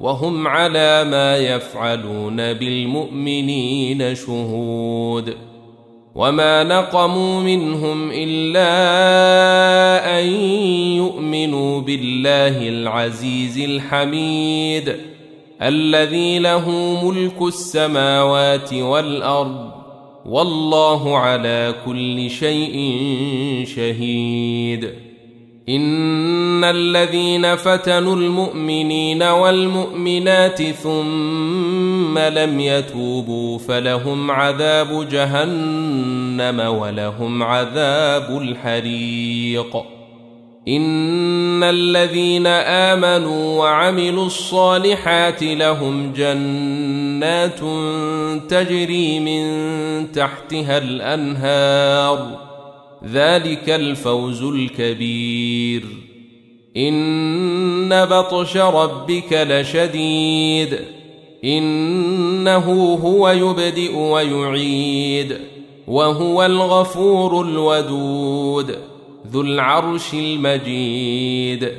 وهم على ما يفعلون بالمؤمنين شهود. وما نقموا منهم إلا أن يؤمنوا بالله العزيز الحميد الذي له ملك السماوات والأرض والله على كل شيء شهيد. ان الذين فتنوا المؤمنين والمؤمنات ثم لم يتوبوا فلهم عذاب جهنم ولهم عذاب الحريق ان الذين امنوا وعملوا الصالحات لهم جنات تجري من تحتها الانهار ذلك الفوز الكبير. إن بطش ربك لشديد. إنه هو يبدئ ويعيد. وهو الغفور الودود. ذو العرش المجيد.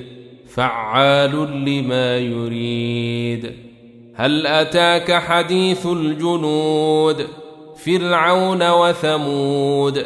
فعال لما يريد. هل أتاك حديث الجنود؟ فرعون وثمود.